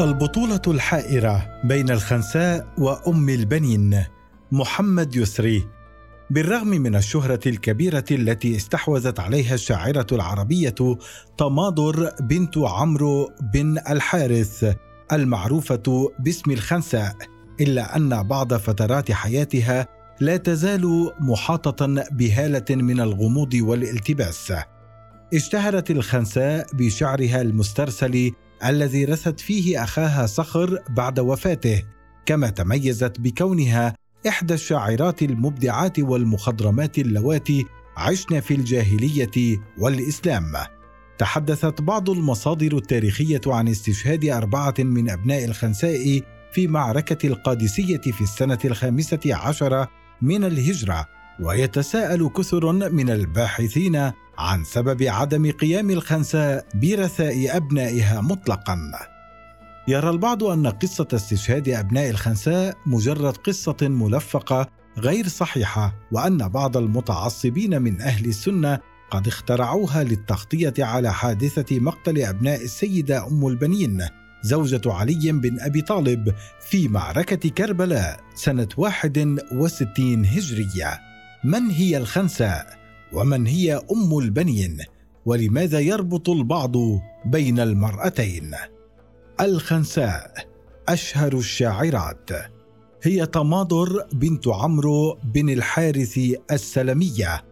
البطولة الحائرة بين الخنساء وأم البنين محمد يسري بالرغم من الشهرة الكبيرة التي استحوذت عليها الشاعرة العربية تماضر بنت عمرو بن الحارث المعروفة باسم الخنساء إلا أن بعض فترات حياتها لا تزال محاطة بهالة من الغموض والالتباس. اشتهرت الخنساء بشعرها المسترسل الذي رثت فيه أخاها صخر بعد وفاته كما تميزت بكونها إحدى الشاعرات المبدعات والمخضرمات اللواتي عشن في الجاهلية والإسلام. تحدثت بعض المصادر التاريخية عن استشهاد أربعة من أبناء الخنساء في معركة القادسية في السنة الخامسة عشرة من الهجرة ويتساءل كثر من الباحثين عن سبب عدم قيام الخنساء برثاء أبنائها مطلقا يرى البعض أن قصة استشهاد أبناء الخنساء مجرد قصة ملفقة غير صحيحة وأن بعض المتعصبين من أهل السنة قد اخترعوها للتغطية على حادثة مقتل أبناء السيدة أم البنين زوجة علي بن أبي طالب في معركة كربلاء سنة 61 هجرية. من هي الخنساء؟ ومن هي أم البنين؟ ولماذا يربط البعض بين المرأتين؟ الخنساء أشهر الشاعرات. هي تماضر بنت عمرو بن الحارث السلمية.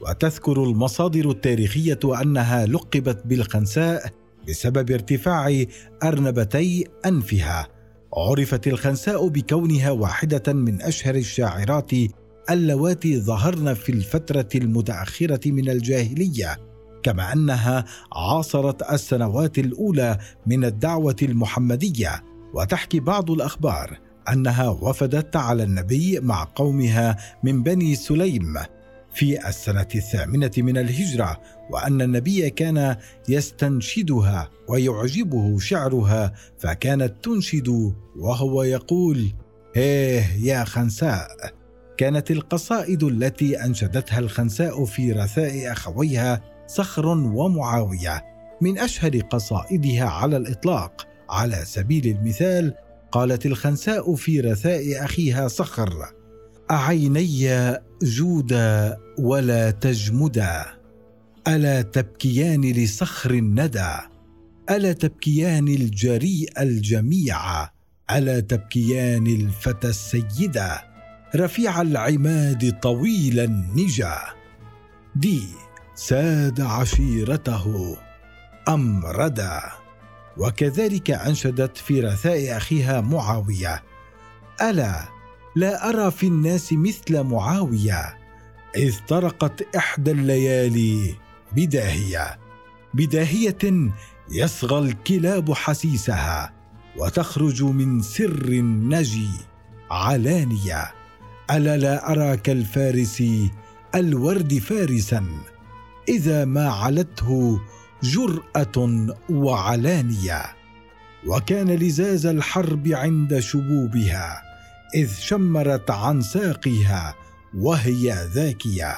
وتذكر المصادر التاريخية أنها لقبت بالخنساء بسبب ارتفاع أرنبتي أنفها. عرفت الخنساء بكونها واحدة من أشهر الشاعرات اللواتي ظهرن في الفترة المتأخرة من الجاهلية كما أنها عاصرت السنوات الأولى من الدعوة المحمدية. وتحكي بعض الأخبار أنها وفدت على النبي مع قومها من بني سليم في السنة الثامنة من الهجرة وأن النبي كان يستنشدها ويعجبه شعرها فكانت تنشد وهو يقول: هيه يا خنساء! كانت القصائد التي أنشدتها الخنساء في رثاء أخويها صخر ومعاوية من أشهر قصائدها على الإطلاق. على سبيل المثال قالت الخنساء في رثاء أخيها صخر أعيني جودا ولا تجمدا ألا تبكيان لصخر الندى ألا تبكيان الجريء الجميع ألا تبكيان الفتى السيده رفيع العماد طويل النجا. دي ساد عشيرته أمردا وكذلك أنشدت في رثاء أخيها معاوية. ألا لا أرى في الناس مثل معاوية إذ طرقت إحدى الليالي بداهية. بداهية يصغى الكلاب حسيسها وتخرج من سر النجي علانية. ألا لا ارى كالفارس الورد فارسا؟ إذا ما علته جرأة وعلانية. وكان لزاز الحرب عند شبوبها إذ شمرت عن ساقها وهي ذاكية.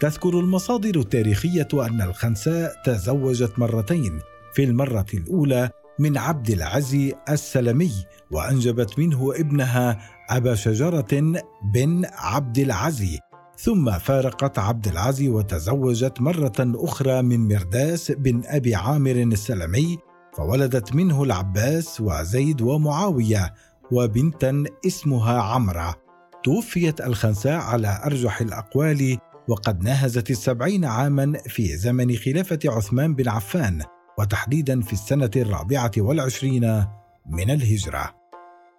تذكر المصادر التاريخية أن الخنساء تزوجت مرتين. في المرة الأولى من عبد العزي السلمي وأنجبت منه ابنها أبا شجرة بن عبد العزي ثم فارقت عبد العزي وتزوجت مرة أخرى من مرداس بن أبي عامر السلمي فولدت منه العباس وزيد ومعاوية وبنتا اسمها عمرة توفيت الخنساء على أرجح الأقوال وقد ناهزت السبعين عاما في زمن خلافة عثمان بن عفان وتحديدا في السنة الرابعة والعشرين من الهجرة.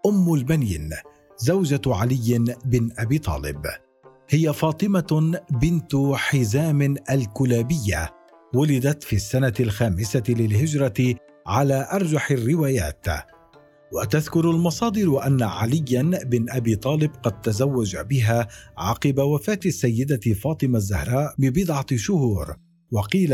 أم البنين زوجة علي بن أبي طالب. هي فاطمة بنت حزام الكلابية ولدت في السنة الخامسة للهجرة على أرجح الروايات. وتذكر المصادر أن عليا بن أبي طالب قد تزوج بها عقب وفاة السيدة فاطمة الزهراء ببضعة شهور وقيل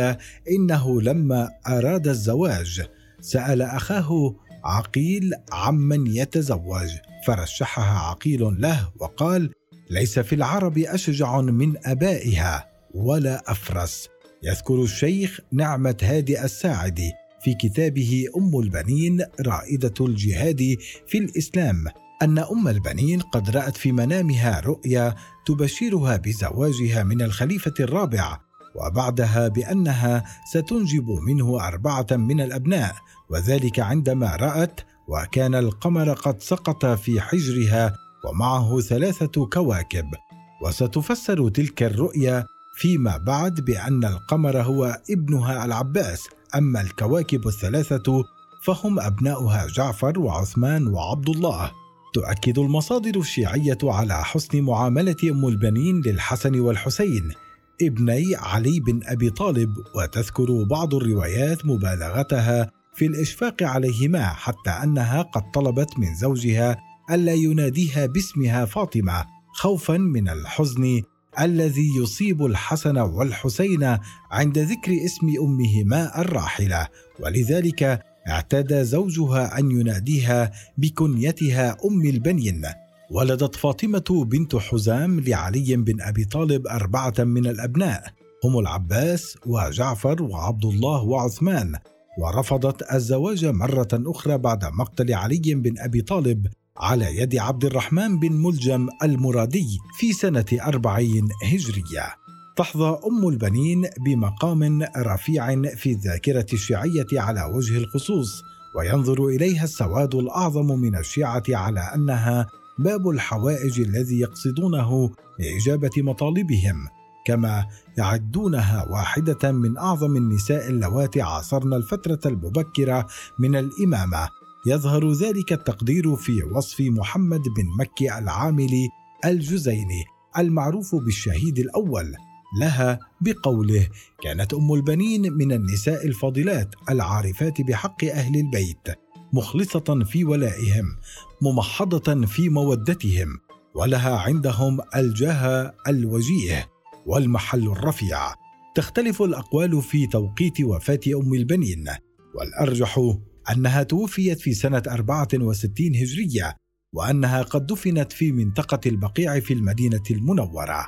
إنه لما أراد الزواج سأل أخاه عقيل عمن يتزوج. فرشحها عقيل له وقال ليس في العرب أشجع من أبائها ولا أفرس. يذكر الشيخ نعمة هادئ الساعدي في كتابه أم البنين رائدة الجهاد في الإسلام. أن أم البنين قد رأت في منامها رؤيا تبشرها بزواجها من الخليفة الرابع وبعدها بأنها ستنجب منه أربعة من الأبناء وذلك عندما رأت وكان القمر قد سقط في حجرها ومعه ثلاثة كواكب. وستفسر تلك الرؤيا فيما بعد بأن القمر هو ابنها العباس أما الكواكب الثلاثة فهم أبناؤها جعفر وعثمان وعبد الله تؤكد المصادر الشيعية على حسن معاملة أم البنين للحسن والحسين ابني علي بن أبي طالب وتذكر بعض الروايات مبالغتها في الإشفاق عليهما حتى أنها قد طلبت من زوجها ألا يناديها باسمها فاطمة خوفا من الحزن الذي يصيب الحسن والحسين عند ذكر اسم أمهما الراحلة ولذلك اعتاد زوجها أن يناديها بكنيتها أم البنين. ولدت فاطمة بنت حزام لعلي بن أبي طالب أربعة من الأبناء هم العباس وجعفر وعبد الله وعثمان. ورفضت الزواج مرة أخرى بعد مقتل علي بن أبي طالب على يد عبد الرحمن بن ملجم المرادي في سنة أربعين هجرية. تحظى أم البنين بمقام رفيع في الذاكرة الشيعية على وجه الخصوص وينظر إليها السواد الأعظم من الشيعة على أنها باب الحوائج الذي يقصدونه لإجابة مطالبهم. كما يعدونها واحدة من أعظم النساء اللواتي عاصرن الفترة المبكرة من الإمامة. يظهر ذلك التقدير في وصف محمد بن مكي العاملي الجزيني المعروف بالشهيد الأول. لها بقوله كانت أم البنين من النساء الفاضلات العارفات بحق أهل البيت مخلصة في ولائهم ممحضة في مودتهم ولها عندهم الجاه الوجيه والمحل الرفيع تختلف الأقوال في توقيت وفاة أم البنين والأرجح أنها توفيت في سنة 64 هجرية وأنها قد دفنت في منطقة البقيع في المدينة المنورة.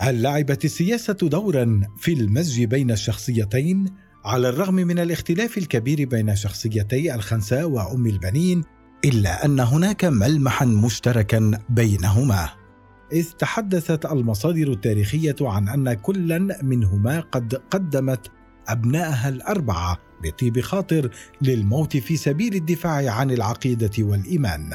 هل لعبت السياسة دورا في المزج بين الشخصيتين؟ على الرغم من الاختلاف الكبير بين شخصيتي الخنساء وأم البنين إلا أن هناك ملمحا مشتركا بينهما. إذ تحدثت المصادر التاريخية عن أن كلا منهما قد قدمت أبنائها الأربعة بطيب خاطر للموت في سبيل الدفاع عن العقيدة والإيمان.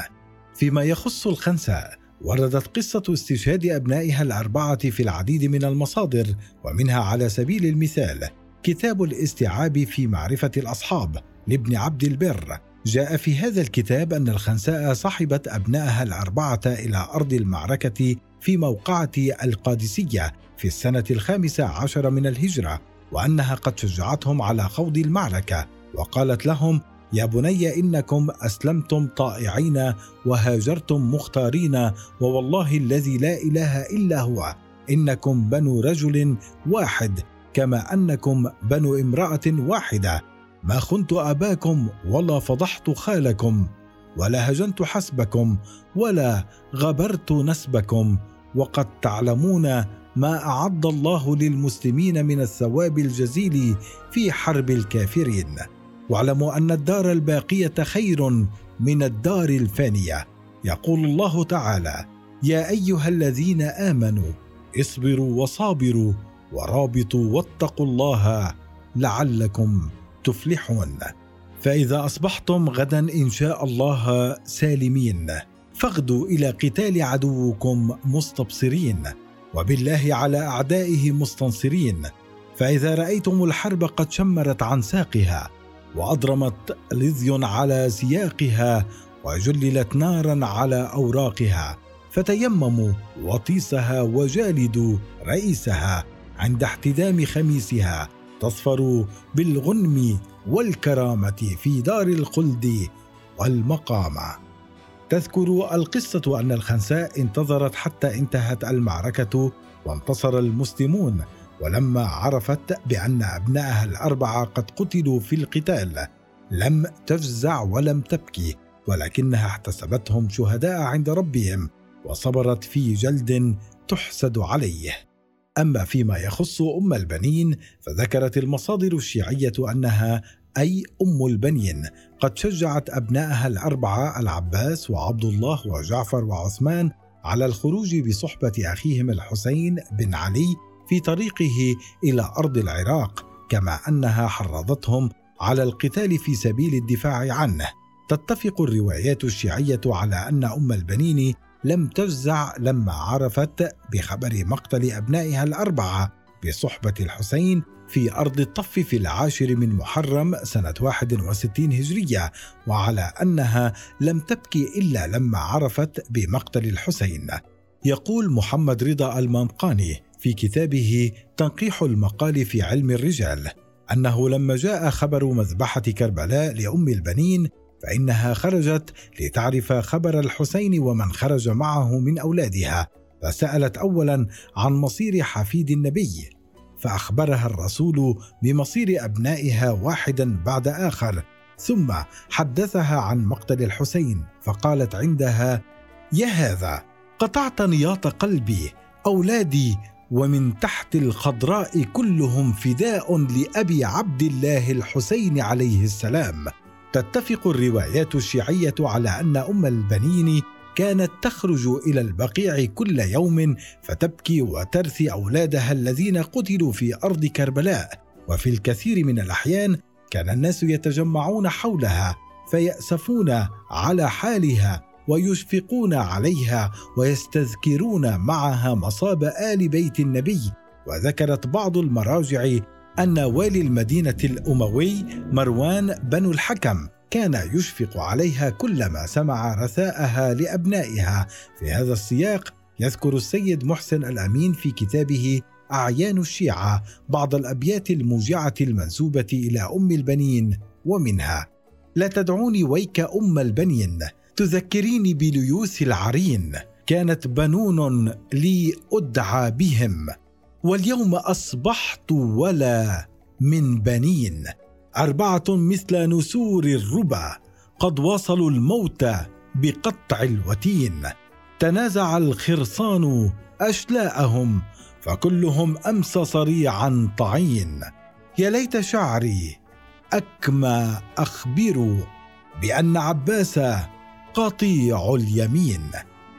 فيما يخص الخنساء وردت قصة استشهاد أبنائها الأربعة في العديد من المصادر ومنها على سبيل المثال كتاب الاستيعاب في معرفة الأصحاب لابن عبد البر جاء في هذا الكتاب أن الخنساء صحبت أبنائها الأربعة إلى أرض المعركة في موقعة القادسية في السنة الخامسة عشر من الهجرة وأنها قد شجعتهم على خوض المعركة وقالت لهم يا بني إنكم أسلمتم طائعين وهاجرتم مختارين ووالله الذي لا إله إلا هو إنكم بنو رجل واحد كما أنكم بنو امرأة واحدة. ما خنت أباكم ولا فضحت خالكم ولا هجنت حسبكم ولا غبرت نسبكم وقد تعلمون ما أعد الله للمسلمين من الثواب الجزيل في حرب الكافرين. واعلموا أن الدار الباقية خير من الدار الفانية. يقول الله تعالى يا أيها الذين آمنوا اصبروا وصابروا ورابطوا واتقوا الله لعلكم تفلحون. فإذا أصبحتم غدا إن شاء الله سالمين. فاغدوا إلى قتال عدوكم مستبصرين وبالله على أعدائه مستنصرين. فإذا رأيتم الحرب قد شمرت عن ساقها وأضرمت لظي على سياقها وجللت نارا على أوراقها. فتيمموا وطيسها وجالدوا رئيسها عند احتدام خميسها. تصفر بالغنم والكرامة في دار الخلد والمقامه تذكر القصة أن الخنساء انتظرت حتى انتهت المعركة وانتصر المسلمون ولما عرفت بأن أبنائها الأربعة قد قتلوا في القتال لم تفزع ولم تبكي ولكنها احتسبتهم شهداء عند ربهم وصبرت في جلد تحسد عليه. أما فيما يخص أم البنين فذكرت المصادر الشيعية أنها أي أم البنين. قد شجعت أبنائها الأربعة العباس وعبد الله وجعفر وعثمان على الخروج بصحبة أخيهم الحسين بن علي في طريقه إلى أرض العراق كما أنها حرضتهم على القتال في سبيل الدفاع عنه. تتفق الروايات الشيعية على أن أم البنين لم تجزع لما عرفت بخبر مقتل أبنائها الأربعة بصحبة الحسين في أرض الطف في العاشر من محرم سنة 61 هجرية وعلى أنها لم تبكي إلا لما عرفت بمقتل الحسين. يقول محمد رضا المنقاني في كتابه تنقيح المقال في علم الرجال أنه لما جاء خبر مذبحة كربلاء لأم البنين فإنها خرجت لتعرف خبر الحسين ومن خرج معه من أولادها فسألت اولا عن مصير حفيد النبي فأخبرها الرسول بمصير أبنائها واحدا بعد آخر ثم حدثها عن مقتل الحسين فقالت عندها يا هذا قطعت نياط قلبي أولادي ومن تحت الخضراء كلهم فداء لأبي عبد الله الحسين عليه السلام. تتفق الروايات الشيعية على أن أم البنين كانت تخرج إلى البقيع كل يوم فتبكي وترثي أولادها الذين قتلوا في أرض كربلاء. وفي الكثير من الأحيان كان الناس يتجمعون حولها فيأسفون على حالها ويشفقون عليها ويستذكرون معها مصاب آل بيت النبي. وذكرت بعض المراجع أن والي المدينة الأموي مروان بن الحكم كان يشفق عليها كلما سمع رثاءها لأبنائها. في هذا السياق يذكر السيد محسن الأمين في كتابه أعيان الشيعة بعض الأبيات الموجعة المنسوبة إلى أم البنين ومنها لا تدعوني ويك أم البنين تذكريني بليوث العرين كانت بنون لي أدعى بهم واليوم أصبحت ولا من بنين. أربعة مثل نسور الربا قد وصلوا الموت بقطع الوتين. تنازع الخرصان أشلاءهم فكلهم أمس صريعا طعين يا ليت شعري اكمى أخبر بأن عباس قطيع اليمين.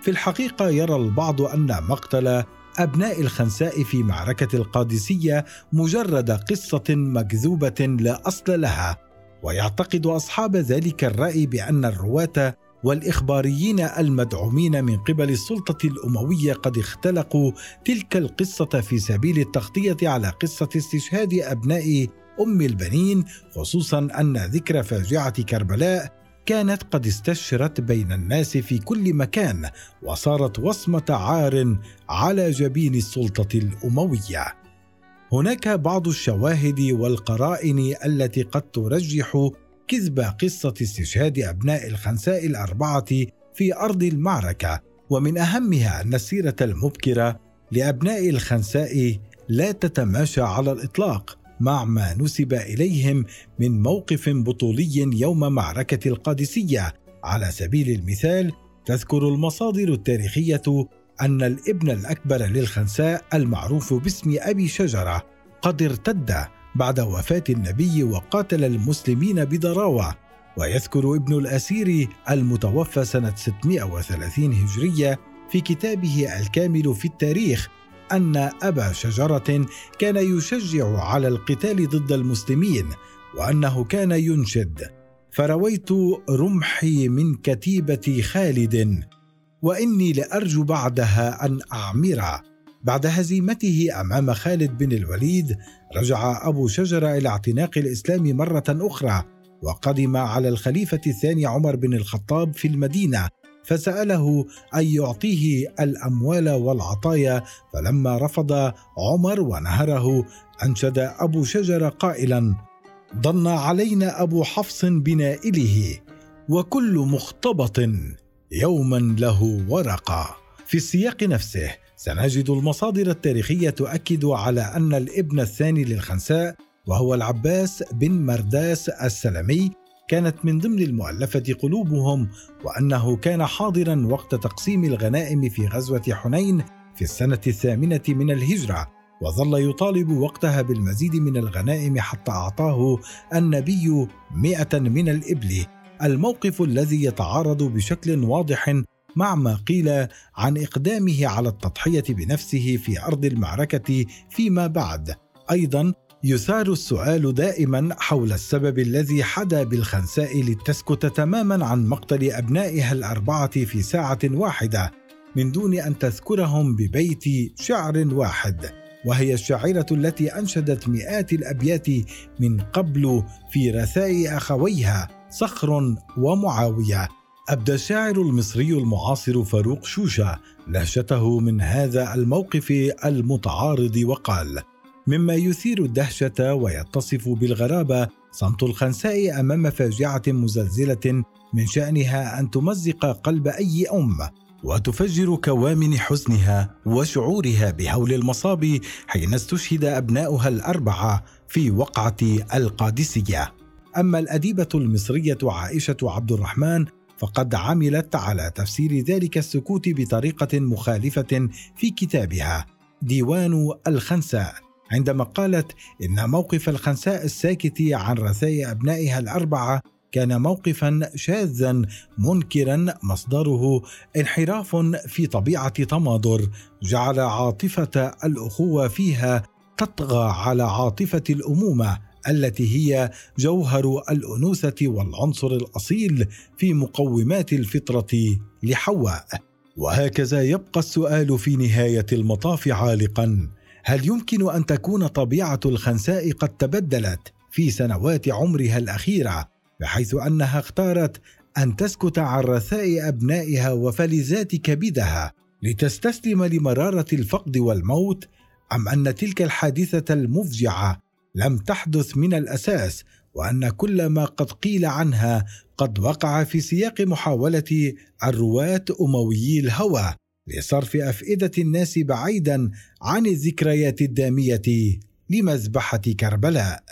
في الحقيقة يرى البعض أن مقتل أبناء الخنساء في معركة القادسية مجرد قصة مكذوبة لا أصل لها ويعتقد أصحاب ذلك الرأي بأن الرواة والإخباريين المدعومين من قبل السلطة الأموية قد اختلقوا تلك القصة في سبيل التغطية على قصة استشهاد أبناء أم البنين خصوصا أن ذكر فاجعة كربلاء كانت قد استشرت بين الناس في كل مكان وصارت وصمة عار على جبين السلطة الأموية. هناك بعض الشواهد والقرائن التي قد ترجح كذب قصة استشهاد أبناء الخنساء الأربعة في أرض المعركة ومن أهمها ان السيره المبكرة لأبناء الخنساء لا تتماشى على الإطلاق. مع ما نسب إليهم من موقف بطولي يوم معركة القادسية. على سبيل المثال تذكر المصادر التاريخية أن الابن الأكبر للخنساء المعروف باسم أبي شجرة قد ارتد بعد وفاة النبي وقاتل المسلمين بضراوه ويذكر ابن الأسير المتوفى سنة 630 هجرية في كتابه الكامل في التاريخ أن أبا شجرة كان يشجع على القتال ضد المسلمين وأنه كان ينشد. فرويت رمحي من كتيبة خالد وإني لأرجو بعدها أن أعمر. بعد هزيمته أمام خالد بن الوليد رجع أبو شجرة إلى اعتناق الإسلام مرة أخرى وقدم على الخليفة الثاني عمر بن الخطاب في المدينة. فسأله أن يعطيه الأموال والعطايا فلما رفض عمر ونهره أنشد أبو شجر قائلا ضن علينا أبو حفص بنائله وكل مختبط يوما له ورقة. في السياق نفسه سنجد المصادر التاريخية تؤكد على أن الابن الثاني للخنساء وهو العباس بن مرداس السلمي كانت من ضمن المؤلفة قلوبهم وأنه كان حاضرا وقت تقسيم الغنائم في غزوة حنين في السنة الثامنة من الهجرة وظل يطالب وقتها بالمزيد من الغنائم حتى أعطاه النبي مئة من الإبل الموقف الذي يتعارض بشكل واضح مع ما قيل عن إقدامه على التضحية بنفسه في أرض المعركة فيما بعد. أيضا يثار السؤال دائما حول السبب الذي حدا بالخنساء لتسكت تماما عن مقتل أبنائها الأربعة في ساعة واحدة من دون أن تذكرهم ببيت شعر واحد. وهي الشاعره التي أنشدت مئات الأبيات من قبل في رثاء أخويها صخر ومعاوية. أبدى الشاعر المصري المعاصر فاروق شوشة لهجته من هذا الموقف المتعارض وقال مما يثير الدهشة ويتصف بالغرابة صمت الخنساء أمام فاجعه مزلزلة من شأنها أن تمزق قلب أي أم وتفجر كوامن حزنها وشعورها بهول المصاب حين استشهد أبناؤها الأربعة في وقعة القادسية. أما الأديبة المصرية عائشة عبد الرحمن فقد عملت على تفسير ذلك السكوت بطريقة مخالفة في كتابها ديوان الخنساء. عندما قالت إن موقف الخنساء الساكت عن رثاء أبنائها الأربعة كان موقفا شاذا منكرا مصدره انحراف في طبيعة تماضر جعل عاطفة الأخوة فيها تطغى على عاطفة الأمومة التي هي جوهر الأنوثة والعنصر الأصيل في مقومات الفطرة لحواء. وهكذا يبقى السؤال في نهاية المطاف عالقا. هل يمكن أن تكون طبيعة الخنساء قد تبدلت في سنوات عمرها الأخيرة بحيث أنها اختارت أن تسكت عن رثاء أبنائها وفلذات كبدها لتستسلم لمرارة الفقد والموت؟ أم أن تلك الحادثة المفجعه لم تحدث من الأساس وأن كل ما قد قيل عنها قد وقع في سياق محاولة الرواة أمويي الهوى؟ لصرف أفئدة الناس بعيدا عن الذكريات الدامية لمذبحة كربلاء.